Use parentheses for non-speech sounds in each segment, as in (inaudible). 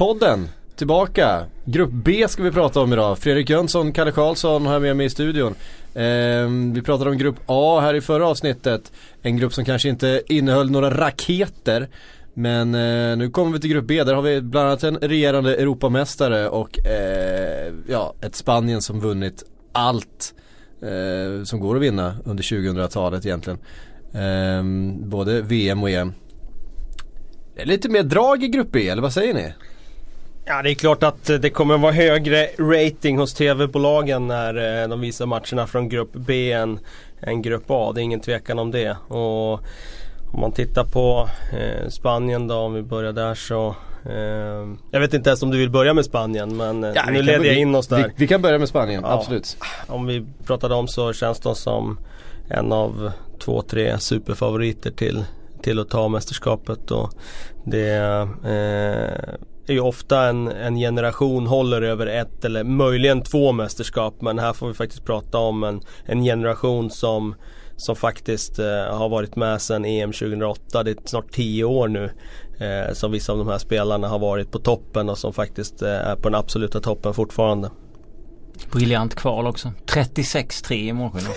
Podden tillbaka. Grupp B ska vi prata om idag. Fredrik Jönsson, Kalle Karlsson har med mig i studion. Eh, vi pratade om Grupp A här i förra avsnittet. En grupp som kanske inte innehöll några raketer. Men eh, nu kommer vi till Grupp B, där har vi bland annat en regerande Europamästare och eh, ja, ett Spanien som vunnit allt eh, som går att vinna under 2000-talet egentligen. Ehm, både VM och EM. Det är lite mer drag i Grupp B, eller vad säger ni? Ja det är klart att det kommer vara högre rating hos tv-bolagen när eh, de visar matcherna från Grupp B än, än Grupp A. Det är ingen tvekan om det. Och om man tittar på eh, Spanien då, om vi börjar där så eh, Jag vet inte ens om du vill börja med Spanien men eh, ja, nu leder jag in oss där. Vi, vi, kan börja med Spanien, ja, absolut. Om vi pratade om så känns de som en av två, tre superfavoriter till, till att ta mästerskapet. Och det eh, är ju ofta en, en generation håller över ett eller möjligen två mästerskap. Men här får vi faktiskt prata om en, en generation som som faktiskt eh, har varit med sedan EM 2008. Det är snart tio år nu eh, som vissa av de här spelarna har varit på toppen och som faktiskt eh, är på den absoluta toppen fortfarande. Briljant kval också. 36-3 i målskillnad.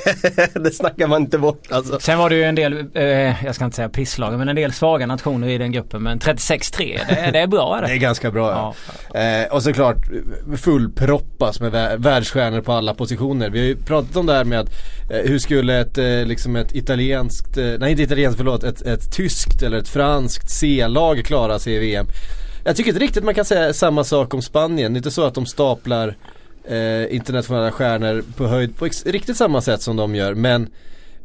(laughs) det snackar man inte bort alltså. Sen var det ju en del, eh, jag ska inte säga pisslag, men en del svaga nationer i den gruppen. Men 36-3, det, det, är (laughs) bra är det. Det är ganska bra ja. Eh, och såklart fullproppas med världsstjärnor på alla positioner. Vi har ju pratat om det här med att eh, hur skulle ett, eh, liksom ett italienskt, eh, nej inte italienskt förlåt, ett, ett tyskt eller ett franskt C-lag klara sig i VM. Jag tycker inte riktigt man kan säga samma sak om Spanien. Det är inte så att de staplar eh, internationella stjärnor på höjd på riktigt samma sätt som de gör. Men,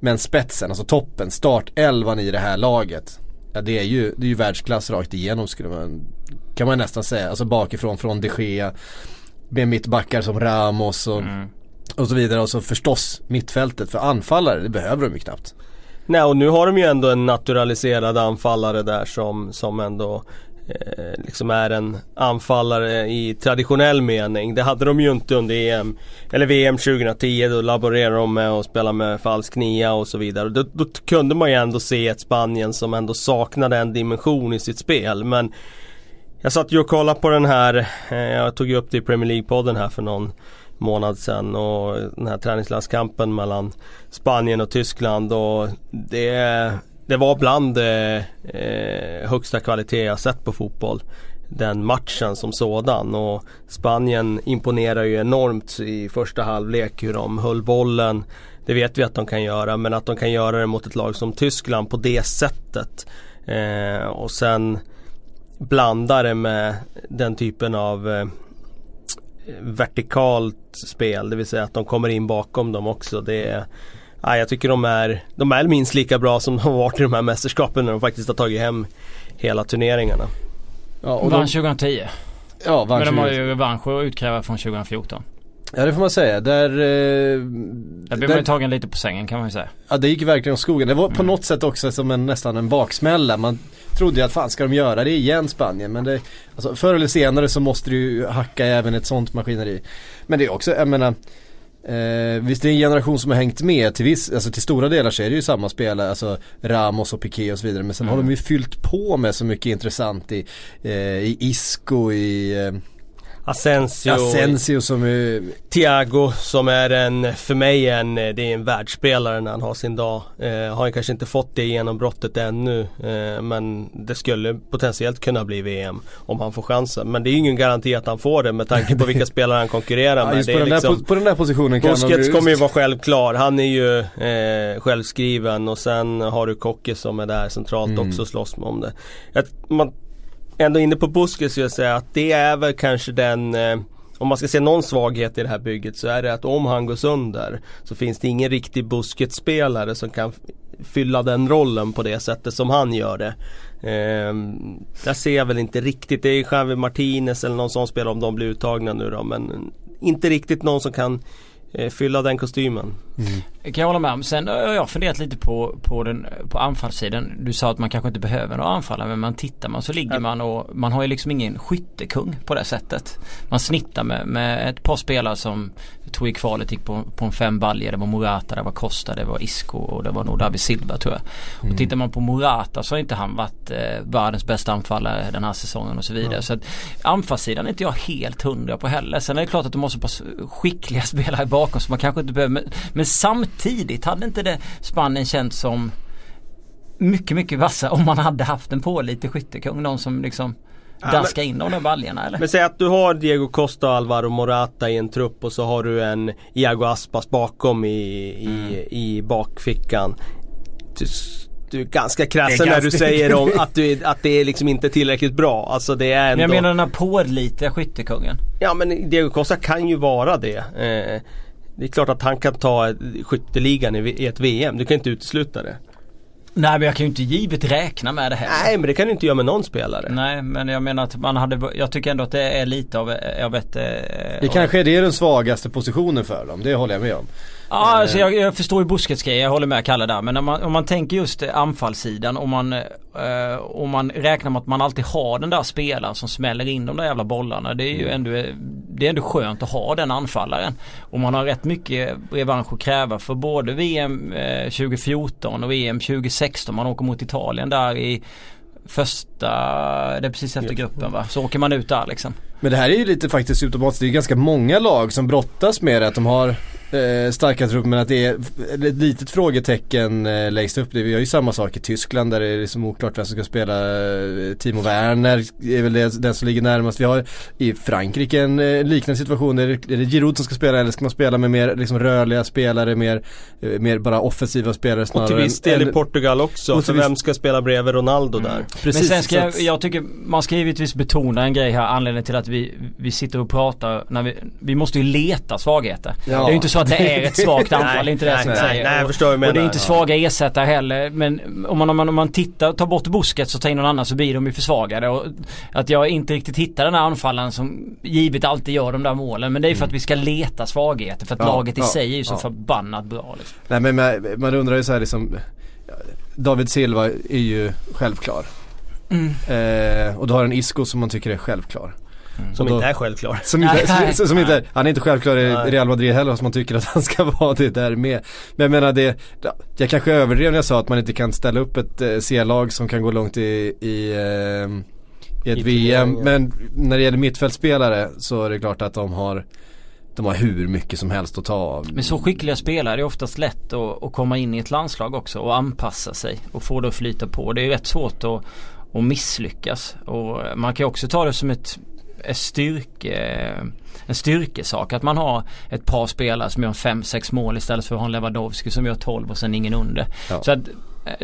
men spetsen, alltså toppen, startelvan i det här laget. Ja det är ju, det är ju världsklass rakt igenom skulle man, kan man nästan säga. Alltså bakifrån från de Gea. Med mittbackar som Ramos och, mm. och så vidare. Och så förstås mittfältet. För anfallare, det behöver de ju knappt. Nej och nu har de ju ändå en naturaliserad anfallare där som, som ändå Eh, liksom är en anfallare i traditionell mening. Det hade de ju inte under EM eller VM 2010. Då laborerade de med att spela med falsk nia och så vidare. Då, då kunde man ju ändå se ett Spanien som ändå saknade en dimension i sitt spel. Men jag satt ju och kollade på den här, eh, jag tog ju upp det i Premier League-podden här för någon månad sedan och den här träningslandskampen mellan Spanien och Tyskland och det det var bland eh, eh, högsta kvalitet jag sett på fotboll. Den matchen som sådan och Spanien imponerar ju enormt i första halvlek hur de höll bollen. Det vet vi att de kan göra men att de kan göra det mot ett lag som Tyskland på det sättet. Eh, och sen blanda det med den typen av eh, vertikalt spel. Det vill säga att de kommer in bakom dem också. Det är ja, jag tycker de är, de är minst lika bra som de har varit i de här mästerskapen när de faktiskt har tagit hem hela turneringarna. Ja, och vann 2010. Ja, vann Men de har ju revansch att utkräva från 2014. Ja det får man säga. Där... Eh, där blev man ju tagen lite på sängen kan man ju säga. Ja det gick verkligen åt skogen. Det var på mm. något sätt också som en, nästan en baksmälla. Man trodde ju att fan ska de göra det igen Spanien. Men det, alltså, förr eller senare så måste du ju hacka även ett sånt maskineri. Men det är också, jag menar Eh, visst det är en generation som har hängt med till viss, alltså till stora delar så är det ju samma spelare, alltså Ramos och Piqué och så vidare. Men sen mm. har de ju fyllt på med så mycket intressant i, eh, i Isco, i eh, Asensio. Asensio som är... Thiago som är en, för mig en, det är en världsspelare när han har sin dag. Eh, har kanske inte fått det genombrottet ännu. Eh, men det skulle potentiellt kunna bli VM om han får chansen. Men det är ingen garanti att han får det med tanke på vilka (laughs) spelare han konkurrerar med. Ja, på, den liksom, på, den där positionen kan Busquets kommer ju vara självklar. Han är ju eh, självskriven och sen har du Kocke som är där centralt mm. också och slåss om det. Att man ändå inne på Busquets skulle jag säga att det är väl kanske den eh, om man ska se någon svaghet i det här bygget så är det att om han går sönder så finns det ingen riktig busketspelare som kan fylla den rollen på det sättet som han gör det. Eh, jag ser väl inte riktigt, det är Javi Martinez eller någon sån spelare om de blir uttagna nu då men inte riktigt någon som kan eh, fylla den kostymen. Det kan jag hålla med om. Sen har jag funderat lite på, på, den, på anfallssidan. Du sa att man kanske inte behöver några anfallare men man tittar man så ligger man och man har ju liksom ingen skyttekung på det sättet. Man snittar med, med ett par spelare som tror i kvalet gick på, på en fem baljer. Det var Morata, det var Costa, det var Isco och det var nog David Silva tror jag. Mm. Och tittar man på Morata så har inte han varit eh, världens bästa anfallare den här säsongen och så vidare. Mm. Så att anfallssidan är inte jag helt hundra på heller. Sen är det klart att de har så pass skickliga (laughs) spelare bakom så man kanske inte behöver. Men, men samtidigt hade inte det Spanien känts som mycket, mycket vassa om man hade haft en pålitlig skyttekung. Någon som liksom daska in de där baljorna eller? Men säg att du har Diego Costa och Alvaro Morata i en trupp och så har du en Iago Aspas bakom i, mm. i, i bakfickan. Du, du är ganska krass när du säger om (laughs) att, du, att det är liksom inte tillräckligt bra. Alltså det är ändå... Jag menar den här pålitliga skyttekungen. Ja men Diego Costa kan ju vara det. Eh, det är klart att han kan ta skytteligan i, i ett VM. Du kan inte utesluta det. Nej men jag kan ju inte givet räkna med det här. Nej men det kan du inte göra med någon spelare. Nej men jag menar att man hade, jag tycker ändå att det är lite av, av ett... Eh, det kanske är det den svagaste positionen för dem, det håller jag med om. Ja, alltså jag, jag förstår ju Busquets grej, jag håller med Kalle där. Men om man, om man tänker just anfallssidan om man, eh, om man räknar med att man alltid har den där spelaren som smäller in de där jävla bollarna. Det är ju ändå, det är ändå skönt att ha den anfallaren. Och man har rätt mycket revansch att kräva för både VM eh, 2014 och VM 2016. Man åker mot Italien där i första, det är precis efter gruppen va? Så åker man ut där liksom. Men det här är ju lite faktiskt symptomatiskt. Det är ganska många lag som brottas med det. Att de har eh, starka trupper men att det är ett litet frågetecken eh, längst upp. Vi har ju samma sak i Tyskland där det är liksom oklart vem som ska spela. Eh, Timo Werner är väl det, den som ligger närmast. Vi har i Frankrike en eh, liknande situation. Är det, är det Giroud som ska spela eller ska man spela med mer liksom, rörliga spelare, mer, eh, mer bara offensiva spelare snarare? Och till viss del i Portugal också. För vem ska spela bredvid Ronaldo mm. där? Precis. Men sen ska jag, jag tycker man ska givetvis betona en grej här. Anledningen till att vi, vi sitter och pratar. När vi, vi måste ju leta svagheter. Ja. Det är ju inte så att det är ett svagt (laughs) anfall. det är inte det som jag säger. Nej, jag förstår du menar. Och det är inte svaga ersättare heller. Men om man, om man, om man tittar, tar bort busket och tar in någon annan så blir de ju försvagade. Och att jag inte riktigt hittar den här anfallaren som givet alltid gör de där målen. Men det är för att vi ska leta svagheter. För att ja, laget i ja, sig är ju så ja. förbannat bra. Liksom. Nej men man, man undrar ju så här liksom David Silva är ju självklar. Mm. Eh, och du har en Isco som man tycker är självklar. Mm. Som då, inte är självklar. (laughs) Som inte, som, som, som inte, han är inte självklar i Real Madrid heller som man tycker att han ska (laughs) vara det där med. Men jag menar det, jag kanske överdrev när jag sa att man inte kan ställa upp ett eh, C-lag som kan gå långt i, i, eh, i ett I VM. Ja. Men när det gäller mittfältspelare så är det klart att de har de har hur mycket som helst att ta av. Men så skickliga spelare är det oftast lätt att, att komma in i ett landslag också och anpassa sig och få det att flyta på. Det är rätt svårt att, att misslyckas. Och man kan också ta det som ett styrke, en styrkesak. Att man har ett par spelare som gör 5-6 mål istället för att ha en Lewandowski som gör 12 och sen ingen under. Ja. Så att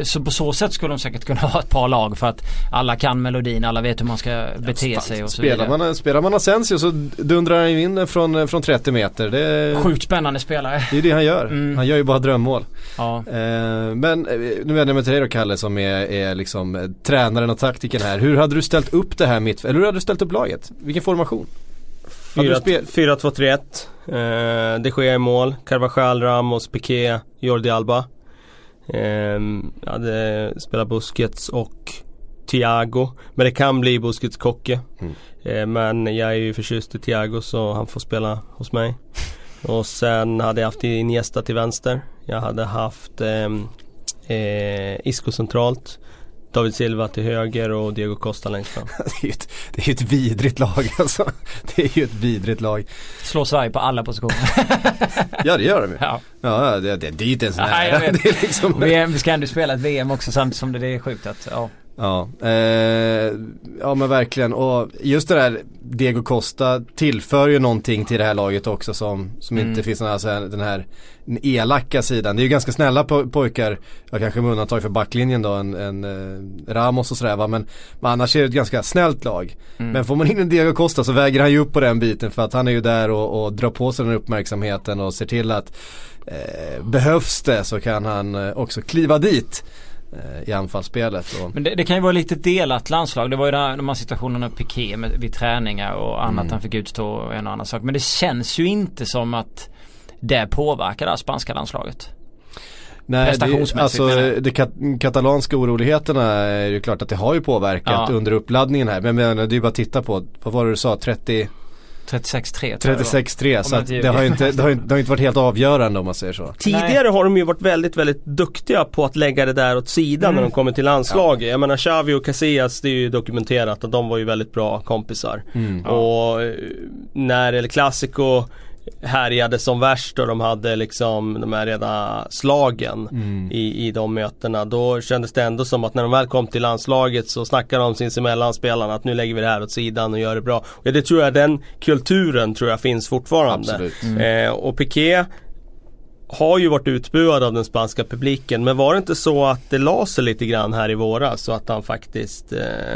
så på så sätt skulle de säkert kunna (laughs) ha ett par lag för att alla kan melodin, alla vet hur man ska bete ja, sig och så spelar vidare. Man, spelar man Asensio så dundrar han in från, från 30 meter. Det är, Sjukt spännande spelare. Det är det han gör. Mm. Han gör ju bara drömmål. Ja. Eh, men eh, nu vänder jag mig till dig då Kalle som är, är liksom eh, tränaren och taktiken här. Hur hade du ställt upp det här mitt, eller hur hade du ställt upp laget? Vilken formation? 4-2-3-1. Eh, det sker i mål. Carvajal, Ramos, Piqué, Jordi Alba. Um, jag hade spelat Busquets och Thiago. Men det kan bli Busquets Kocke. Mm. Uh, men jag är ju förtjust i Thiago så han får spela hos mig. och sen hade jag haft Iniesta till vänster. Jag hade haft um, uh, Isco centralt. David Silva till höger och Diego Costa längst fram. (laughs) det, är ju ett, det är ett vidrigt lag alltså. Det är ju ett vidrigt lag. Slår Sverige på alla positioner. (laughs) ja det gör de ju. Ja, ja det, det, det är ju inte ens nära. Ja, (laughs) det är liksom... vi ska ändå spela ett VM också samtidigt som det, det är sjukt att, ja. Ja, eh, ja men verkligen och just det där Diego Costa tillför ju någonting till det här laget också som, som mm. inte finns någon, alltså, den här elaka sidan. Det är ju ganska snälla po pojkar, jag kanske med undantag för backlinjen då, en, en eh, Ramos och sådär va. Men, men annars är det ett ganska snällt lag. Mm. Men får man in en Diego Costa så väger han ju upp på den biten för att han är ju där och, och drar på sig den uppmärksamheten och ser till att eh, behövs det så kan han eh, också kliva dit i anfallsspelet. Men det, det, kan ju vara lite delat landslag. Det var ju där, de här situationerna Piqué med, vid träningar och annat mm. han fick utstå en och annan sak. Men det känns ju inte som att det påverkar det här spanska landslaget. Nej, det, alltså de kat katalanska oroligheterna är ju klart att det har ju påverkat Ja. under uppladdningen här. Men, men det är ju bara att titta på, vad var det du sa, 30, 36-3 tror jag det var. 36-3 så att inte det har inte, det har, ju- det har inte varit helt avgörande om man säger så. Tidigare har de ju varit väldigt, väldigt duktiga på att lägga det där åt sidan Mm. när de kommer till landslaget. Jag menar Xavi och Casillas, det är ju dokumenterat att de var ju väldigt bra kompisar. Mm. Och eh, när El Clasico härjade som värst och de hade liksom de här reda slagen Mm. i, i de mötena. Då kändes det ändå som att när de väl kom till landslaget så snackade de sinsemellan spelarna att nu lägger vi det här åt sidan och gör det bra. Och det tror jag, den kulturen tror jag finns fortfarande. Absolut. Eh, och Piqué har ju varit utbuad av den spanska publiken men var det inte så att det la sig lite grann här i våras så att han faktiskt eh,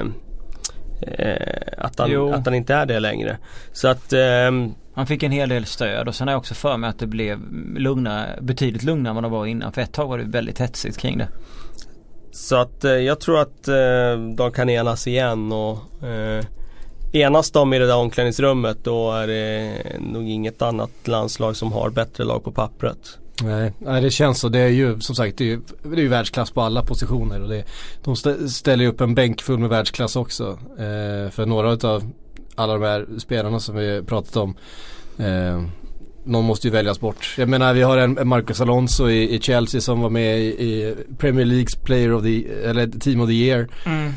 eh, att, han, Jo. att han inte är det längre. Så att ehm, Han fick en hel del stöd och sen har jag också för mig att det blev lugnare, betydligt lugnare än vad det var innan. För ett tag var det väldigt hetsigt kring det. Så att eh, jag tror att eh, de kan enas igen och eh, Enas de i det där omklädningsrummet då är det nog inget annat landslag som har bättre lag på pappret. Nej, nej, det känns så. Det är ju som sagt det är ju, det är ju världsklass på alla positioner. Och det, de stä- ställer ju upp en bänk full med världsklass också. Eh, för några av alla de här spelarna som vi pratat om. Eh, någon måste ju väljas bort. Jag menar vi har en, Marcus Alonso i, i Chelsea som var med i, i Premier Leagues Player of the, eller Team of the Year.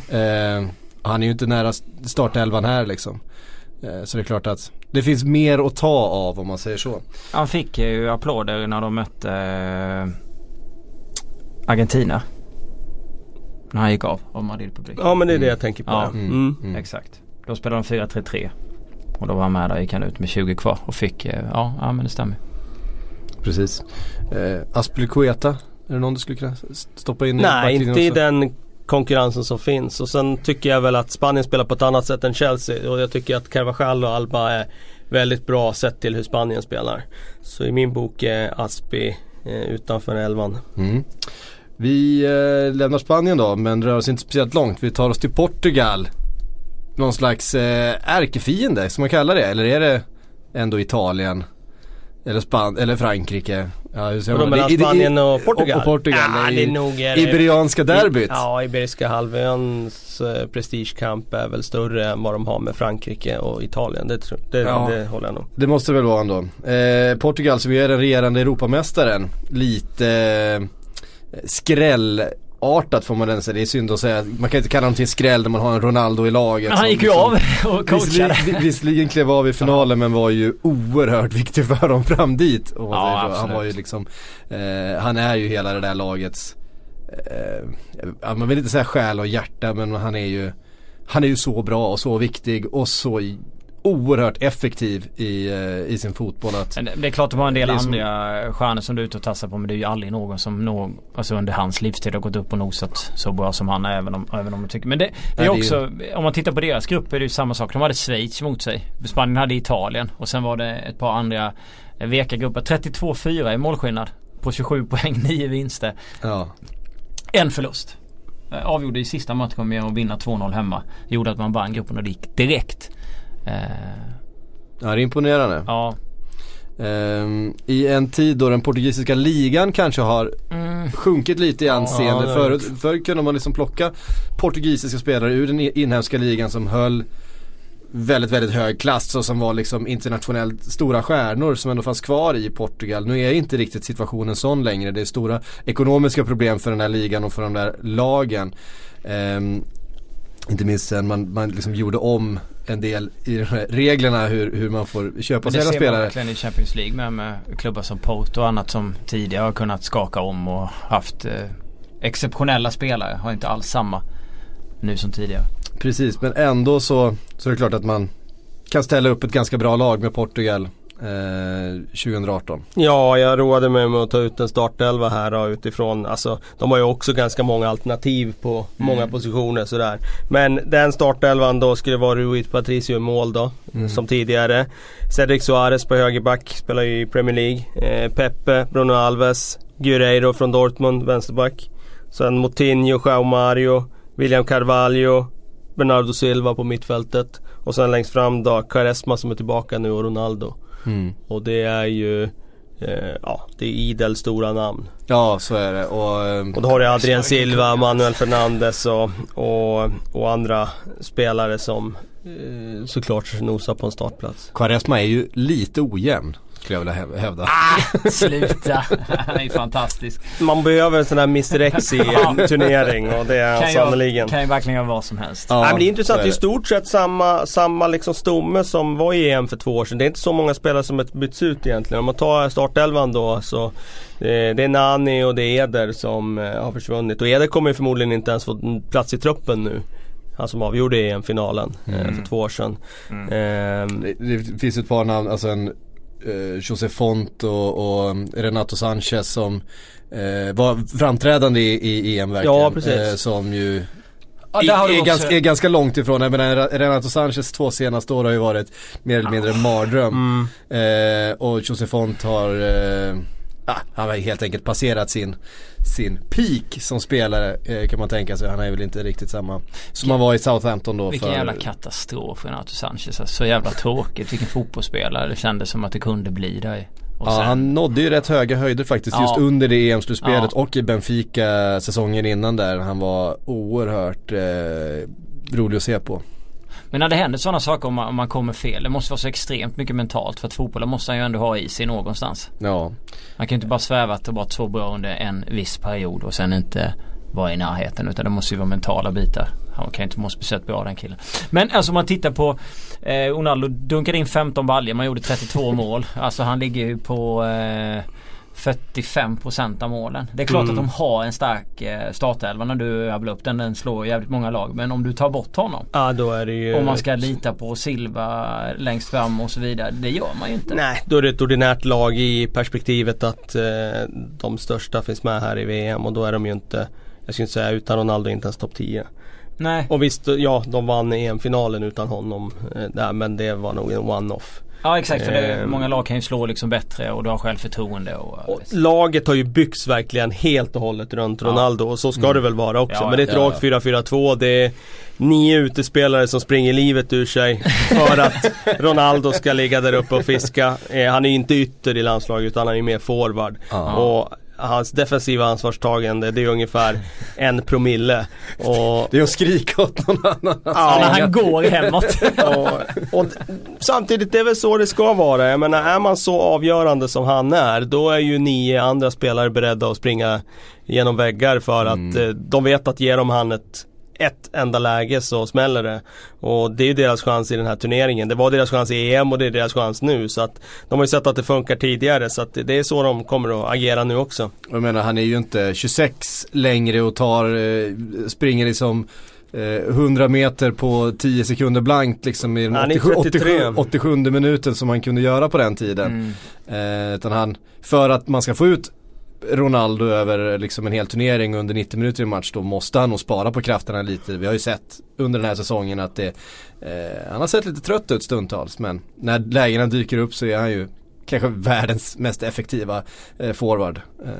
Eh, han är ju inte nära startelvan här liksom. Eh, så det är klart att det finns mer att ta av om man säger så. Han fick ju applåder när de mötte eh, Argentina. När han gick av av Madrid-publiken. Ja men det är det jag tänker på. Ja. Ja. Mm. Mm. Mm. Exakt. Då spelade de 4-3-3. Och då var han med där, gick han ut med 20 kvar och fick, eh, ja, ja men det stämmer. Precis. Eh, Aspelikueta, är det någon du skulle kunna stoppa in i Nej, backlinjen inte i den konkurrensen som finns. Och sen tycker jag väl att Spanien spelar på ett annat sätt än Chelsea. Och jag tycker att Carvajal och Alba är väldigt bra sett till hur Spanien spelar. Så i min bok är Aspi eh, utanför elvan. Mm. Vi eh, lämnar Spanien då men rör oss inte speciellt långt. Vi tar oss till Portugal. Någon slags eh, ärkefiende, som man kallar det? Eller är det ändå Italien? Eller, Span eller Frankrike? Ja, hur säger man? I- i- Spanien och Portugal? Och, Portugal. Ja, i, det är nog är det- Iberianska derbyt. Ja, Iberiska halvöns eh, prestigekamp är väl större än vad de har med Frankrike och Italien. Det, tror, det, Ja. det håller jag nog. Det måste det väl vara ändå. Eh, Portugal som är den regerande Europamästaren. Lite eh, skrällartat får man den säga. Det är synd att säga. Man kan inte kalla dem till skräll när man har en Ronaldo i laget. Men han gick ju liksom- av (laughs) och coachade. Visserligen, klev av i finalen men var ju oerhört viktig för dem fram dit. Man Ja. Han var ju liksom, eh, han är ju hela det där lagets, eh, man vill inte säga själ och hjärta men han är ju, han är ju så bra och så viktig och så oerhört effektiv i, eh, i sin fotboll att det- Det är klart det var en del som- andra stjärnor som du är ute och tassar på men det är ju aldrig någon som någon, alltså under hans livstid har gått upp och nosat så bra som han är även om, även om jag tycker. Men det, det är det är också, om man tittar på deras grupp är det ju samma sak. De hade Schweiz mot sig. Spanien hade Italien och sen var det ett par andra veka grupper. 32-4 i målskillnad på 27 poäng, (laughs) 9 vinster. ja. En förlust. Eh, Avgjorde i sista matchen med att vinna 2-0 hemma. Gjorde att man vann gruppen och det gick direkt. Eh, ja det är imponerande. ja. Ehm, I en tid då den portugisiska ligan kanske har Mm. sjunkit lite i anseende. har Förut, förr kunde man liksom plocka portugisiska spelare ur den inhemska ligan som höll väldigt, väldigt hög klass och som var liksom internationellt stora stjärnor som ändå fanns kvar i Portugal. Nu är inte riktigt situationen sån längre. Det är stora ekonomiska problem för den här ligan och för de där lagen. Ehm, inte minst sen man, man liksom gjorde om en del i de här reglerna hur, hur man får köpa Men sina det ser man spelare. verkligen i Champions League med, med klubbar som Porto och annat som tidigare har kunnat skaka om och haft eh, exceptionella spelare. Har inte alls samma nu som tidigare. Precis, men ändå så, så är det klart att man kan ställa upp ett ganska bra lag med Portugal eh, 2018. Ja, jag roade mig med att ta ut en startelva här då, utifrån, alltså de har ju också ganska många alternativ på många positioner sådär. Men den startelvan då skulle vara Rui Patricio i mål då, som tidigare. Cedric Suarez på högerback, spelar ju i Premier League. Eh, Pepe, Bruno Alves, Guerreiro från Dortmund, vänsterback. Sen Moutinho, João Mario, William Carvalho, Bernardo Silva på mittfältet. Och sen längst fram då Quaresma som är tillbaka nu och Ronaldo. Och det är ju eh, ja, det är idel stora namn. Ja så är det och, ehm, Och då har du Adrian Silva, Manuel Fernandes och, och, och andra spelare som eh, såklart nosar på en startplats. Quaresma är ju lite ojämn skulle jag vilja häv- hävda. (laughs) Sluta! Han är ju fantastisk. Man behöver en sån här Mr X i en turnering och det är Kan sannerligen. ju, kan ju verkligen göra vad som helst. Ja, Nej, men det är intressant, så det är i stort sett samma, samma liksom stomme som var i EM för två år sedan. Det är inte så många spelare som har bytts ut egentligen. Om man tar startelvan då så eh, Det är Nani och det är Eder som eh, har försvunnit. Och Eder kommer ju förmodligen inte ens få plats i truppen nu. Han som avgjorde EM-finalen eh, för två år sedan. Ehm, Det, det finns ett par namn, alltså en eh, José Font och, och Renato Sanchez som eh, var framträdande i, i EM verkligen. Ja, precis. Eh, som ju Ja, är, också- ganska, är ganska långt ifrån. Jag menar, Renato Sanchez två senaste år har ju varit mer eller mindre en mardröm. Eh, och José Font har, eh, ah, han har helt enkelt passerat sin, sin peak som spelare eh, kan man tänka sig. Han är väl inte riktigt samma som han var i Southampton då. Vilken för, jävla katastrof Renato Sanchez. Alltså, så jävla tråkigt. Vilken fotbollsspelare. Det kändes som att det kunde bli där. Ja sen- han nådde ju rätt höga höjder faktiskt Ja. just under det EM-slutspelet Ja. och i Benfica säsongen innan där. Han var oerhört eh, rolig att se på. Men när det händer sådana saker om man, om man kommer fel. Det måste vara så extremt mycket mentalt. För att fotbollen måste han ju ändå ha i sig någonstans. Ja, Han kan ju inte bara sväva att det varit så bra under en viss period och sen inte vara i närheten. Utan det måste ju vara mentala bitar. Han kan ju inte må speciellt bra den killen. Men alltså om man tittar på eh, Ronaldo dunkade in 15 baljor. Man gjorde 32 mål. Alltså han ligger ju på eh, 45% av målen. Det är klart Mm. att de har en stark eh, startelva när du rabblar upp den. Den slår jävligt många lag. Men om du tar bort honom. Ja då är det ju Om man ska lita på Silva längst fram och så vidare. Det gör man ju inte. Nej, då är det ett ordinärt lag i perspektivet att eh, de största finns med här i VM och då är de ju inte Jag skulle inte säga utan Ronaldo inte ens topp 10 Nej. Och visst, ja de vann EM-finalen utan honom eh, där, men det var nog en one-off Ja exakt för det, Ehm. många lag kan ju slå liksom bättre och du har självförtroende och, och Laget har ju byggts verkligen helt och hållet runt. Ronaldo och så ska det väl vara också. Ja, men det är ett ja, rakt 4-4-2. Det är nio utespelare som springer livet ur sig för att (laughs) Ronaldo ska ligga där uppe och fiska. Eh, han är ju inte ytter i landslaget utan han är ju mer forward. Ja. Och hans defensiva ansvarstagande det är ungefär en promille. Och, det är att skrika åt någon annan. Ja, när han går hemåt. (laughs) och, och samtidigt det är väl så det ska vara. Jag menar är man så avgörande som han är då är ju nio andra spelare beredda att springa genom väggar för att eh, de vet att ger de han ett ett enda läge så smäller det. Och det är ju deras chans i den här turneringen. Det var deras chans i EM och det är deras chans nu. Så att de har ju sett att det funkar tidigare så att det är så de kommer att agera nu också. Jag menar han är ju inte 26 längre och tar, eh, springer liksom eh, 100 meter på 10 sekunder blankt liksom i den Han är 87, 33. 87, 87 minuten som man kunde göra på den tiden. Mm. Eh, utan han, för att man ska få ut Ronaldo över liksom en hel turnering under 90 minuter i match då måste han nog spara på krafterna lite. Vi har ju sett under den här säsongen att det, eh, han har sett lite trött ut stundtals men när lägena dyker upp så är han ju kanske världens mest effektiva eh, forward. Eh,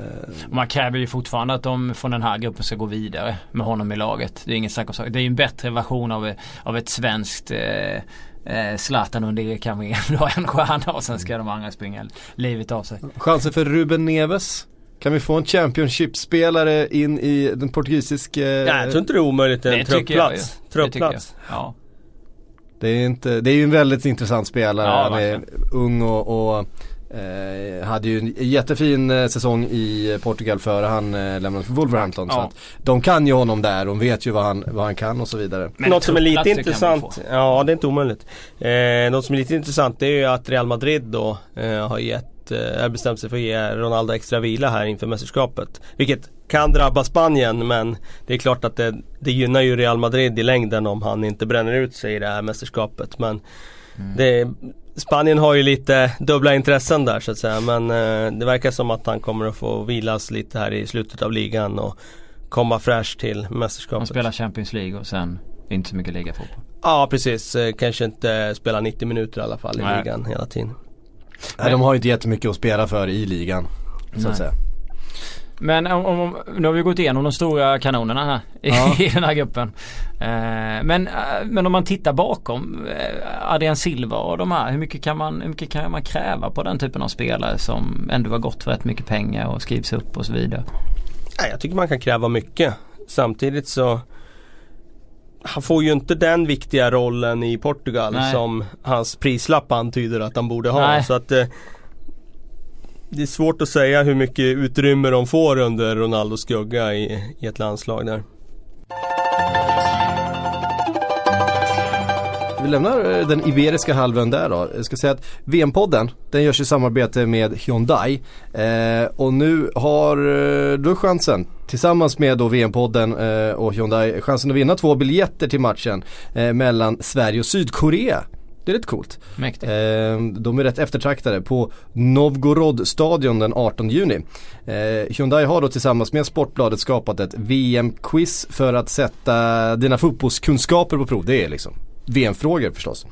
Man kräver ju fortfarande att de från den här gruppen ska gå vidare med honom i laget. Det är inget snack om saken. Det är ju en bättre version av, av ett svenskt eh, eh, Zlatan under Erik Hamrén. (laughs) Har en stjärna och sen ska de andra springa livet av sig. chansen för Ruben Neves. Kan vi få en Championship-spelare in i den portugisiska... Nej, jag tror inte det är omöjligt. En jag. Trupplats. Ja. Det är, inte, det är ju en väldigt intressant spelare. Ja, Han är ung och, och eh, hade ju en jättefin eh, säsong i Portugal före han eh, lämnade för Wolverhampton. Så Ja. att de kan ju honom där, de vet ju vad han, vad han kan och så vidare. Men något som är lite intressant, ja det är inte omöjligt. Eh, något som är lite intressant det är ju att Real Madrid då eh, har gett, eh, har bestämt sig för att ge Ronaldo extra vila här inför mästerskapet. Vilket kan drabba Spanien men det är klart att det, det gynnar ju Real Madrid i längden om han inte bränner ut sig i det här mästerskapet. Men det, Spanien har ju lite dubbla intressen där så att säga men eh, det verkar som att han kommer att få vilas lite här i slutet av ligan och komma fräsch till Man mästerskapet. spelar Champions League och sen inte så mycket ligafotboll. Ja precis, Eh, kanske inte spela 90 minuter i alla fall i Nej. ligan hela tiden. Nej, de har ju inte jättemycket att spela för i ligan. Så Nej. att säga. Men om, om, nu har vi gått igenom de stora kanonerna här ja. (laughs) i den här gruppen. Eh, men, eh, men om man tittar bakom eh, Adrian Silva och de här. Hur mycket, kan man, hur mycket kan man kräva på den typen av spelare som ändå har gått för rätt mycket pengar och skrivs upp och så vidare? Jag tycker man kan kräva mycket. Samtidigt så han får ju inte den viktiga rollen i Portugal Nej. som hans prislapp antyder att han borde ha. Nej. Så att eh, Det är svårt att säga hur mycket utrymme de får under Ronaldos skugga i, i ett landslag där. Vi lämnar eh, den Iberiska halvön där då. Jag ska säga att VM-podden, den görs i samarbete med Hyundai. Eh, och nu har eh, du chansen, tillsammans med då VM-podden eh, och Hyundai, chansen att vinna två biljetter till matchen eh, mellan Sverige och Sydkorea. Det är rätt coolt. Mäktigt. Eh, de är rätt eftertraktade på Novgorod-stadion den 18 juni. Hyundai har då tillsammans med Sportbladet skapat ett VM-quiz för att sätta dina fotbollskunskaper på prov. Det är liksom VM-frågor förstås.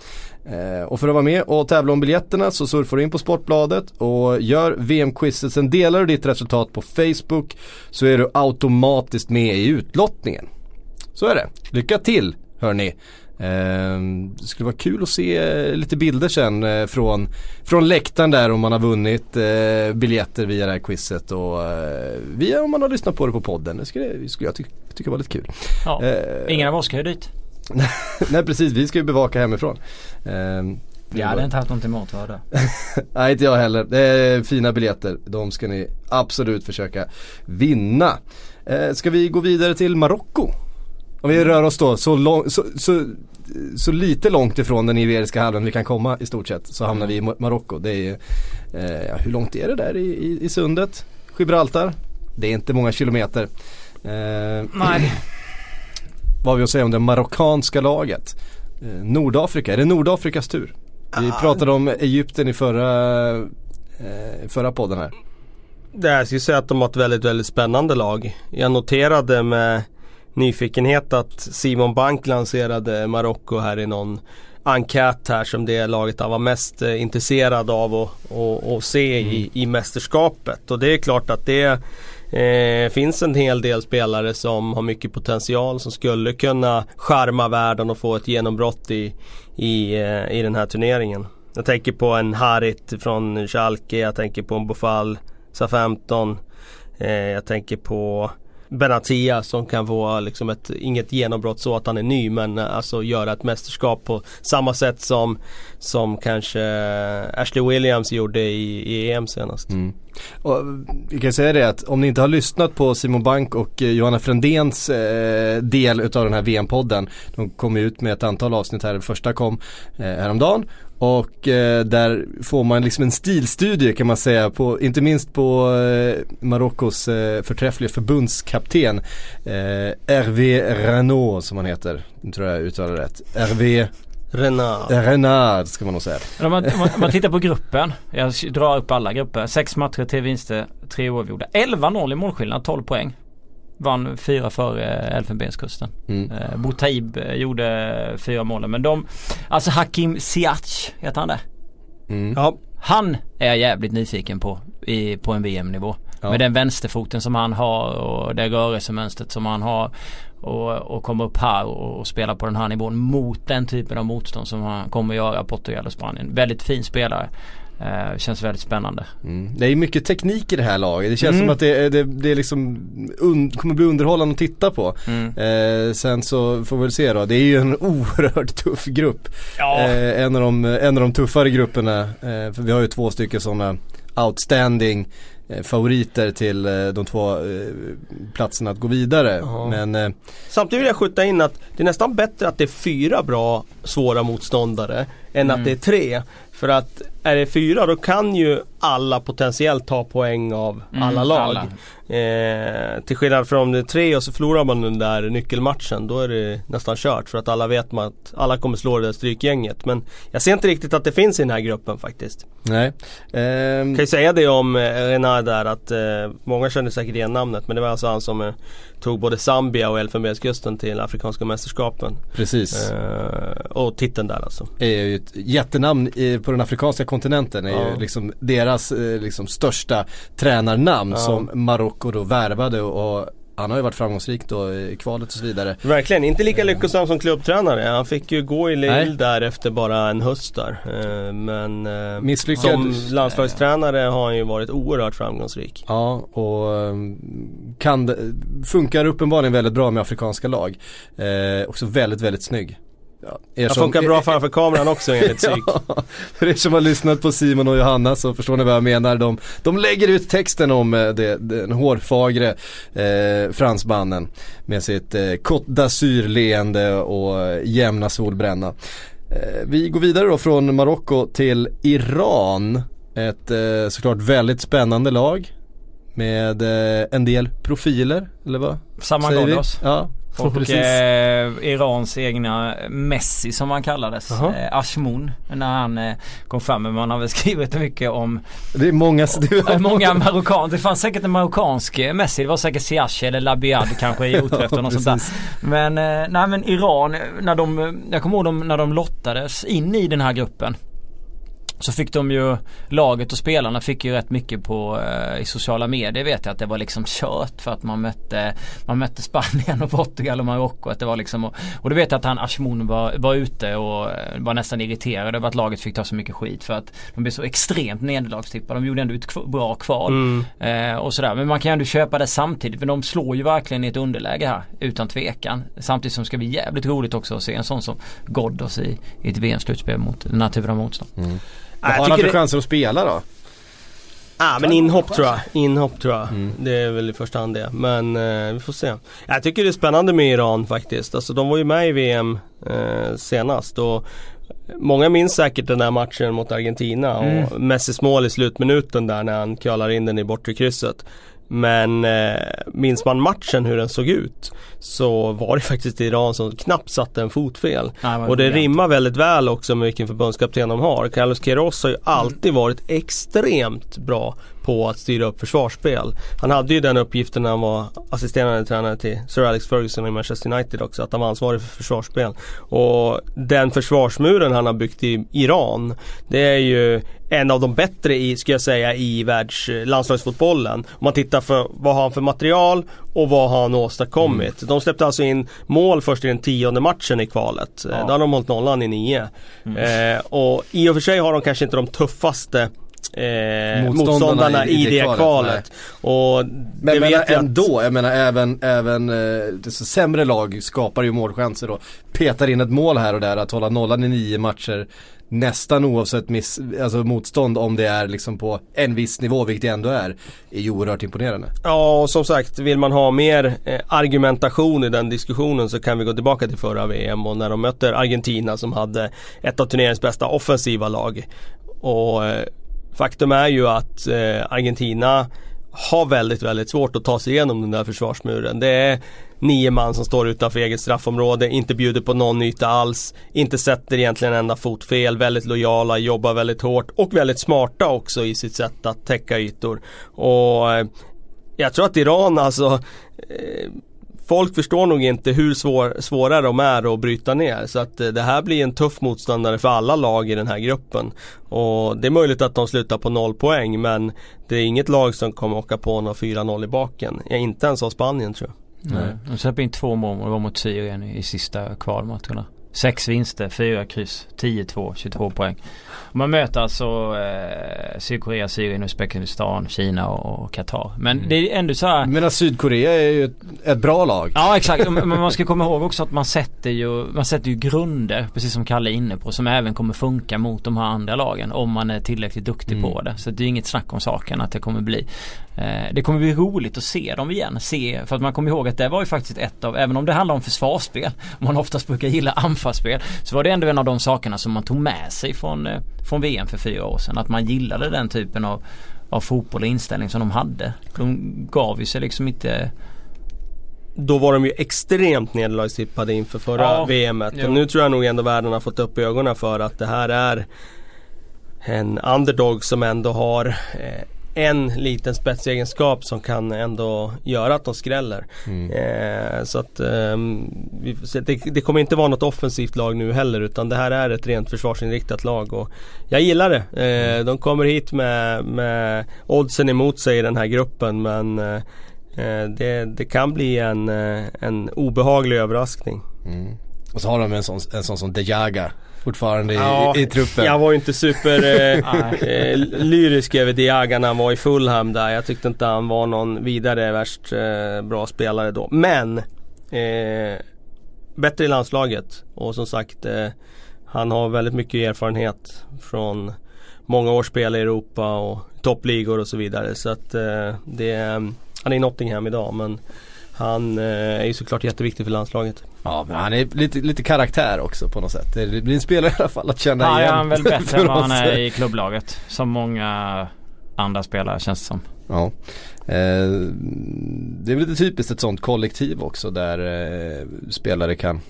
Eh, och för att vara med och tävla om biljetterna så surfar du in på Sportbladet och gör VM-quizet. Sen delar du ditt resultat på Facebook så är du automatiskt med i utlottningen. Så är det. Lycka till hörni. Eh, det skulle vara kul att se lite bilder sen eh, från, från läktaren där om man har vunnit eh, biljetter via det här quizet och eh, via om man har lyssnat på det på podden. Det skulle, skulle jag ty tycka var lite kul. Ja, eh, ingen av oss ska ju dit. (laughs) Nej precis, vi ska ju bevaka hemifrån. Um, jag hade inte haft något emot att det. Nej inte jag heller. Det är fina biljetter. De ska ni absolut försöka vinna. Eh, ska vi gå vidare till Marocko? Om vi rör oss då så, lång, så, så, så, lite långt ifrån den Iberiska halvön vi kan komma i stort sett så hamnar vi i Marocko. Det är eh, hur långt är det där i, i, i sundet? Gibraltar? Det är inte många kilometer. Eh, Nej. (clears throat) Vad har vi att säga om det marockanska laget? Eh, Nordafrika, är det Nordafrikas tur? Vi ah. pratade om Egypten i förra, eh, förra podden här. Det jag skulle säga att de har ett väldigt, väldigt spännande lag. Jag noterade med nyfikenhet att Simon Bank lanserade Marocko här i någon enkät här som det laget han var mest eh, intresserad av att, se mm. i, i mästerskapet. Och det är klart att det eh, finns en hel del spelare som har mycket potential som skulle kunna charma världen och få ett genombrott i, i, eh, i den här turneringen. Jag tänker på en Harit från Schalke, jag tänker på en Bofal SA-15. Eh, jag tänker på Benatia som kan få liksom ett, inget genombrott så att han är ny men eh, alltså göra ett mästerskap på samma sätt som Som kanske Ashley Williams gjorde i, i EM senast. Mm. Och vi kan säga det att om ni inte har lyssnat på Simon Bank och eh, Johanna Frändéns eh, del utav den här VM-podden. De kom ut med ett antal avsnitt här, det första kom eh, häromdagen. Och eh, där får man liksom en stilstudie kan man säga, på, inte minst på eh, Marockos eh, förträffliga förbundskapten eh, Hervé Renault som han heter. Nu tror jag uttalar rätt. Hervé Renard. Renard ska man nog säga. Om man, om man tittar på gruppen. Jag drar upp alla grupper. Sex matcher, tre vinster, tre oavgjorda. 11-0 i målskillnad, 12 poäng. Vann fyra före Elfenbenskusten. Mm. Eh, Boutaib eh, gjorde fyra målen men de Alltså Hakim Ziyech heter han det? Mm. Ja. Han är jag jävligt nyfiken på i, på en VM-nivå. Ja. Med den vänsterfoten som han har och det rörelsemönstret som han har. Och, och komma upp här och, och, spela på den här nivån mot den typen av motstånd som han kommer göra Portugal och Spanien. Väldigt fin spelare. Uh, känns väldigt spännande. Mm. Det är mycket teknik i det här laget. Det känns mm. som att det, det, det liksom un, kommer bli underhållande att titta på. Mm. Uh, sen så får vi väl se då. Det är ju en (laughs) oerhört tuff grupp. Ja. Uh, en, av de, en av de tuffare grupperna. för vi har ju två stycken sådana outstanding Eh, favoriter till eh, de två eh, platserna att gå vidare. Men, Samtidigt vill jag skjuta in att det är nästan bättre att det är fyra bra svåra motståndare än mm. att det är tre. För att är det fyra då kan ju alla potentiellt ta poäng av mm, alla lag. Alla. Eh, till skillnad från om det är tre och så förlorar man den där nyckelmatchen. Då är det nästan kört för att alla vet man att alla kommer slå det där strykgänget. Men jag ser inte riktigt att det finns i den här gruppen faktiskt. Nej. Eh, kan ju säga det om eh, Renard där att eh, många känner säkert igen namnet. Men det var alltså han som eh, tog både Zambia och Elfenbenskusten till Afrikanska mästerskapen. Precis. Eh, och titeln där alltså. Det är ju ett jättenamn i, på den afrikanska kontinenten är Ja. ju liksom deras eh, liksom största tränarnamn Ja. som Marocko då värvade och han har ju varit framgångsrik då i kvalet och så vidare. Verkligen, inte lika lyckosam som klubbtränare. Han fick ju gå i Lille där efter bara en höst där. Eh, Men eh, Misslyckad. som landslagstränare har han ju varit oerhört framgångsrik. Ja och kan, funkar uppenbarligen väldigt bra med afrikanska lag. Eh, också väldigt, väldigt snygg. Ja, Han som- funkar bra framför (laughs) kameran också enligt psyk. Ja, för er som har lyssnat på Simon och Johanna så förstår ni vad jag menar. De, de lägger ut texten om eh, det, den hårfagre eh, fransmannen med sitt eh, Côte d'Azur leende och eh, jämna solbränna. Eh, vi går vidare då från Marocko till Iran. Ett eh, såklart väldigt spännande lag med eh, en del profiler, eller vad Samma säger vi? Ghoddos. Ja, Och (laughs) eh, Irans egna Messi som han kallades. Eh, Ashmoun. När han eh, kom fram. Men man har väl skrivit mycket om Det är många, det eh, många marockaner. Det fanns säkert en marockansk eh, Messi. Det var säkert Siache eller Labiad kanske i (laughs) Utrecht och något sånt där. Men, eh, nej men Iran, när de, jag kommer ihåg dem när de lottades in i den här gruppen. Så fick de ju, laget och spelarna fick ju rätt mycket på eh, i sociala medier vet jag att det var liksom kört för att man mötte Man mötte Spanien och Portugal och Marocko. Att det var liksom och, och då vet jag att han Ashmoun var, var ute och eh, var nästan irriterad över att laget fick ta så mycket skit för att de blev så extremt nederlagstippade. De gjorde ändå ett kv- bra kval. Mm. Eh, och sådär. Men man kan ju ändå köpa det samtidigt. Men de slår ju verkligen i ett underläge här. Utan tvekan. Samtidigt som det ska bli jävligt roligt också att se en sån som Ghoddos i, i ett VM-slutspel mot den här typen av motstånd. Jag har han det- chanser att spela då? Ah, men inhopp tror jag. Inhopp tror jag. Mm. Det är väl i första hand det. Men eh, vi får se. Jag tycker det är spännande med Iran faktiskt. Alltså de var ju med i VM eh, senast. Och Många minns säkert den där matchen mot Argentina och Mm. Messis mål i slutminuten där när han curlar in den i bortre krysset. Men eh, minns man matchen hur den såg ut så var det (laughs) faktiskt Iran som knappt satte en fot fel. Ja, Och det briljant. rimmar väldigt väl också med vilken förbundskapten de har. Carlos Queiroz har ju alltid varit extremt bra på att styra upp försvarsspel. Han hade ju den uppgiften när han var assisterande tränare till Sir Alex Ferguson i Manchester United också. Att han var ansvarig för försvarsspel. Och den försvarsmuren han har byggt i Iran. Det är ju en av de bättre i, ska jag säga, i världs landslagsfotbollen. Om man tittar för vad har han för material och vad har han åstadkommit. De släppte alltså in mål först i den tionde matchen i kvalet. Eh, Då har de hållit nollan i nio. Eh, och i och för sig har de kanske inte de tuffaste Eh, Motståndarna motståndarna, i- i det kvalet. Och Men det menar ändå, jag menar även, även eh, sämre lag skapar ju målchanser och petar in ett mål här och där. Att hålla nollan i nio matcher nästan oavsett miss, alltså motstånd om det är liksom på en viss nivå, vilket det ändå är, är ju oerhört imponerande. Ja, och som sagt, vill man ha mer eh, argumentation i den diskussionen så kan vi gå tillbaka till förra VM och när de möter Argentina som hade ett av turneringens bästa offensiva lag. Och eh, faktum är ju att eh, Argentina har väldigt, väldigt svårt att ta sig igenom den där försvarsmuren. Det är nio man som står utanför eget straffområde, inte bjuder på någon yta alls, inte sätter egentligen en enda fot fel, väldigt lojala, jobbar väldigt hårt och väldigt smarta också i sitt sätt att täcka ytor. Och eh, jag tror att Iran alltså eh, Folk förstår nog inte hur svår, svåra de är att bryta ner. Så att eh, det här blir en tuff motståndare för alla lag i den här gruppen. Och det är möjligt att de slutar på noll poäng men det är inget lag som kommer åka på någon 4-0 i baken. Ja, inte ens av Spanien tror jag. Nej. De släpper in två mål och det var mot Syrien i sista kvalmatcherna. Sex vinster, fyra kryss, 10-2, 22 poäng. Man möter alltså eh, Sydkorea, Syrien, Uzbekistan, Kina och, Qatar. Men det är ändå så här. Menar Sydkorea är ju ett, ett bra lag. Ja exakt, men man ska komma ihåg också att man sätter ju, man sätter ju grunder, precis som Kalle är inne på, som även kommer funka mot de här andra lagen om man är tillräckligt duktig Mm. på det. Så det är inget snack om saken att det kommer bli eh, Det kommer bli roligt att se dem igen. Se, för att man kommer ihåg att det var ju faktiskt ett av, även om det handlar om försvarsspel, man oftast brukar gilla anfallsspel, så var det ändå en av de sakerna som man tog med sig från, eh, från VM för fyra år sedan. Att man gillade den typen av av fotboll och inställning som de hade. De gav ju sig liksom inte Då var de ju extremt nederlagstippade inför förra Ja, VMet. jo. Och nu tror jag nog ändå världen har fått upp ögonen för att det här är en underdog som ändå har eh, en liten spetsegenskap som kan ändå göra att de skräller. Mm. Eh, så att se. Det, det kommer inte vara något offensivt lag nu heller utan det här är ett rent försvarsinriktat lag. Och jag gillar det. Eh, de kommer hit med, med oddsen emot sig i den här gruppen men eh, eh det, det kan bli en, eh, en obehaglig överraskning. Mm. Och så har de en sån, en sån som Dejaga fortfarande ja, i, i, truppen. Jag var ju inte super eh, (laughs) eh, lyrisk över Diaga när han var i Fulham där. Jag tyckte inte han var någon vidare värst eh, bra spelare då. Men eh, bättre i landslaget och som sagt eh, han har väldigt mycket erfarenhet från många års spel i Europa och toppligor och så vidare. Så att eh, det, han är i Nottingham idag men han är ju såklart jätteviktig för landslaget. Ja men han är lite, lite karaktär också på något sätt. Det blir en spelare i alla fall att känna ja, igen. Ja han är väl (laughs) bättre än vad han är i klubblaget. Som många andra spelare känns det som. Ja. Eh, det är väl lite typiskt ett sånt kollektiv också där eh, spelare kan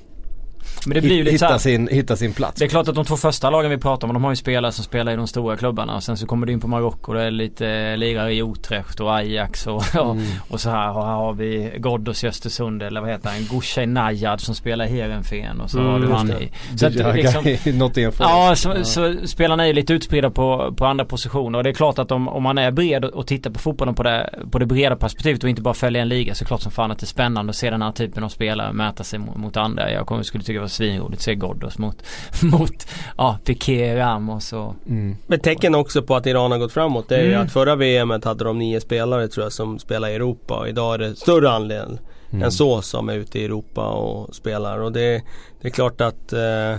men det blir ju lite hitta, sin, hitta sin plats. Det är klart att de två första lagen vi pratar om, de har ju spelare som spelar i de stora klubbarna. Sen så kommer du in på Marocko, det är lite lirare i Utrecht och Ajax (laughs) och, mm. och så här. Och här har vi Ghoddos i Östersund eller vad heter han? Gouche Najad som spelar i Heerenveen och så mm, har du han i... Så att, liksom, något ja, så, ja. så spelarna är ju lite utspridda på, på andra positioner. Och det är klart att om, om man är bred och tittar på fotbollen på det, på det breda perspektivet och inte bara följer en liga så är det klart som fan att det är spännande att se den här typen av spelare mäta sig mot, mot andra. Jag skulle tycka det var svinroligt att se Ghoddos mot, (laughs) mot ja, Piqué, Ramos och... Mm. Men tecken också på att Iran har gått framåt det är mm. ju att förra VMet hade de nio spelare tror jag som spelar i Europa och idag är det större andel mm. än så som är ute i Europa och spelar och det, det är klart att eh,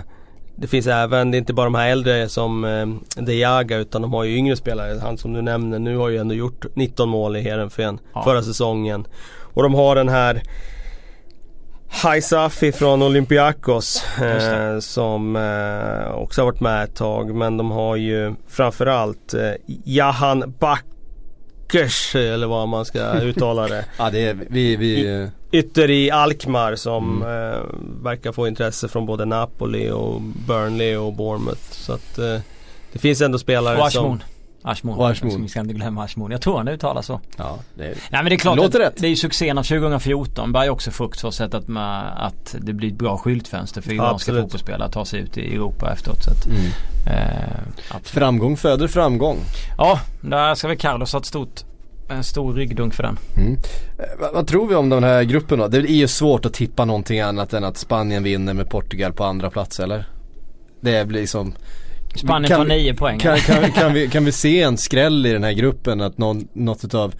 det finns även, det är inte bara de här äldre som eh, Dejaga utan de har ju yngre spelare. Han som du nämner nu har ju ändå gjort 19 mål i Heerenveen ja. förra säsongen. Och de har den här Haisafi från Olympiakos eh, som eh, också har varit med ett tag men de har ju framförallt eh, Jahan Backers eller vad man ska (laughs) uttala det. ja det är vi, vi Ytter i Alkmaar som mm. eh, verkar få intresse från både Napoli och Burnley och Bournemouth. Så att eh, det finns ändå spelare som Ashmon. Och Ashmon. Vi ska inte glömma Ashmon. Jag tror han uttalar så. Ja, det, är, Nej, men det är klart låter rätt. Det är ju succén av 2014 bär ju också frukt så sätt att, man, att det blir ett bra skyltfönster för iranska ja, fotbollsspelare att ta sig ut i Europa efteråt. Så att, mm. eh, framgång föder framgång. Ja, där ska väl Carlos ha ett stort en stor ryggdunk för den. Mm. Eh, vad tror vi om den här gruppen då? Det är ju svårt att tippa någonting annat än att Spanien vinner med Portugal på andra plats eller? Det blir som Spanien kan, tar 9 poäng. Kan, kan, kan, vi, kan vi se (laughs) en skräll i den här gruppen att någon, något utav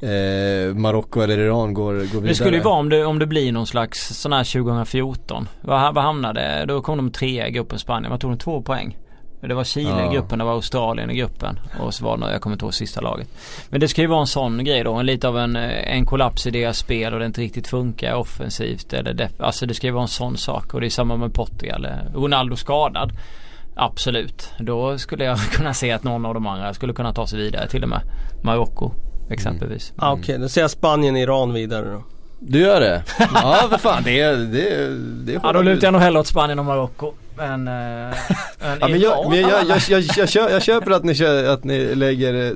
eh, Marocko eller Iran går, går vidare? Det skulle ju vara om det, om det blir någon slags sån här 2014. Vad, vad hamnade Då kom de trea i gruppen Spanien. Vad tog de? Två poäng? Det var Chile ja. i gruppen, det var Australien i gruppen och så var det, jag kommer inte ihåg sista laget. Men det ska ju vara en sån grej då, en, lite av en, en kollaps i deras spel och det inte riktigt funkar offensivt eller def- Alltså det ska ju vara en sån sak och det är samma med Portugal. Ronaldo skadad. Absolut. Då skulle jag (laughs) kunna se att någon av de andra skulle kunna ta sig vidare till och med. Marocko exempelvis. Mm. Ah, Okej, okay. då ser jag Spanien-Iran vidare då. Du gör det? (laughs) Ja för fan det, det, det Ja då lutar jag nog hellre åt Spanien och Marocko. Men, äh, (laughs) ja, men jag, men jag, jag, jag, jag, köper, jag köper att ni, kör, att ni lägger eh,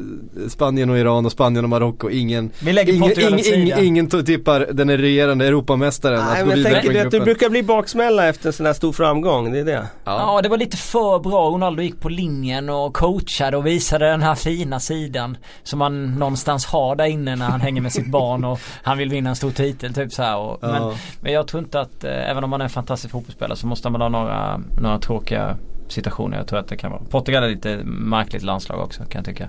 Spanien och Iran och Spanien och Marocko. Ingen, Vi lägger ingen, ing, ing, ingen tippar den regerande Europamästaren Nej, att gå vidare från gruppen. Det brukar bli baksmälla efter en sån här stor framgång, det är det. Ja. ja det var lite för bra. Ronaldo gick på linjen och coachade och visade den här fina sidan. Som man någonstans har där inne när han hänger med sitt barn och han vill vinna en stor titel typ så och, ja. men, men jag tror inte att, eh, även om man är en fantastisk fotbollsspelare så måste man ha några några tråkiga situationer. Jag tror att det kan vara. Portugal är lite märkligt landslag också kan jag tycka.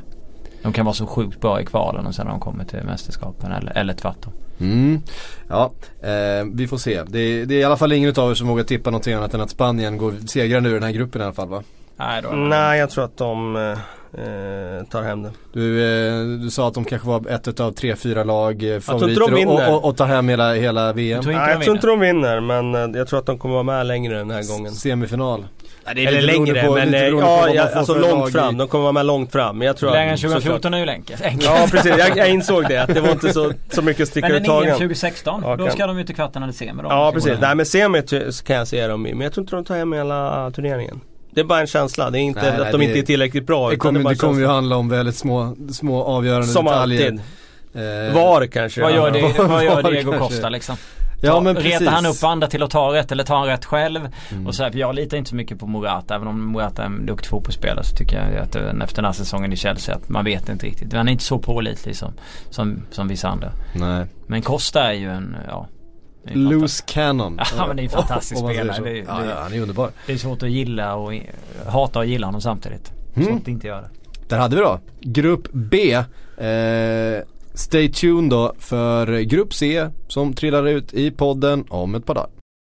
De kan vara så sjukt bra i kvalen och sen när de kommer till mästerskapen eller, eller tvärtom. Mm. Ja, eh, vi får se. Det är, det är, i alla fall ingen av er som vågar tippa någonting annat än att Spanien går segrande ur den här gruppen i alla fall va? Nej, då Nej jag tror att de eh, eh, tar hem det. Du, eh, du sa att de kanske var ett av tre, fyra lag eh, favoriter och, och, och, tar hem hela, hela VM. Nej, jag tror inte de vinner men eh, jag tror att de kommer vara med längre den här gången. Semifinal. Ja, det är Eller längre på, men ja, ja alltså långt fram. De kommer vara med långt fram. Jag tror längre än 2014 är ju enkelt. (laughs) Ja precis, jag, jag, insåg det. Att det var inte så, så mycket att sticka ut tagen. Men 2016, ja, då ska de ju till kvarten eller semi då. Ja precis, nej men semi kan jag se dem i. Men jag tror inte de tar hem hela turneringen. Det är bara en känsla, det är inte nej, att de det, inte är tillräckligt bra. Det kommer, det, det kommer ju handla om väldigt små, små avgörande Som detaljer. Som alltid. Eh, var kanske. Vad gör, det, (laughs) vad gör Diego Costa liksom? Ja, men precis. retar han upp andra till att ta rätt eller tar han rätt själv? Mm. Och så här, för jag litar inte så mycket på Morata. Även om Morata är en duktig fotbollsspelare så tycker jag att eh, efter den här säsongen i Chelsea att man vet inte riktigt. Han är inte så pålitlig som, som, som vissa andra. Nej. Men Costa är ju en, ja. Det Loose cannon. (laughs) Ja, men det är en fantastisk säger spelare. så. Det- ja, det- ja, han är underbar. Det är svårt att gilla och hata och gilla honom samtidigt. Mm. Svårt att inte göra det. Där hade vi då. Grupp B. Eh, stay tuned då för Grupp C som trillar ut i podden om ett par dagar.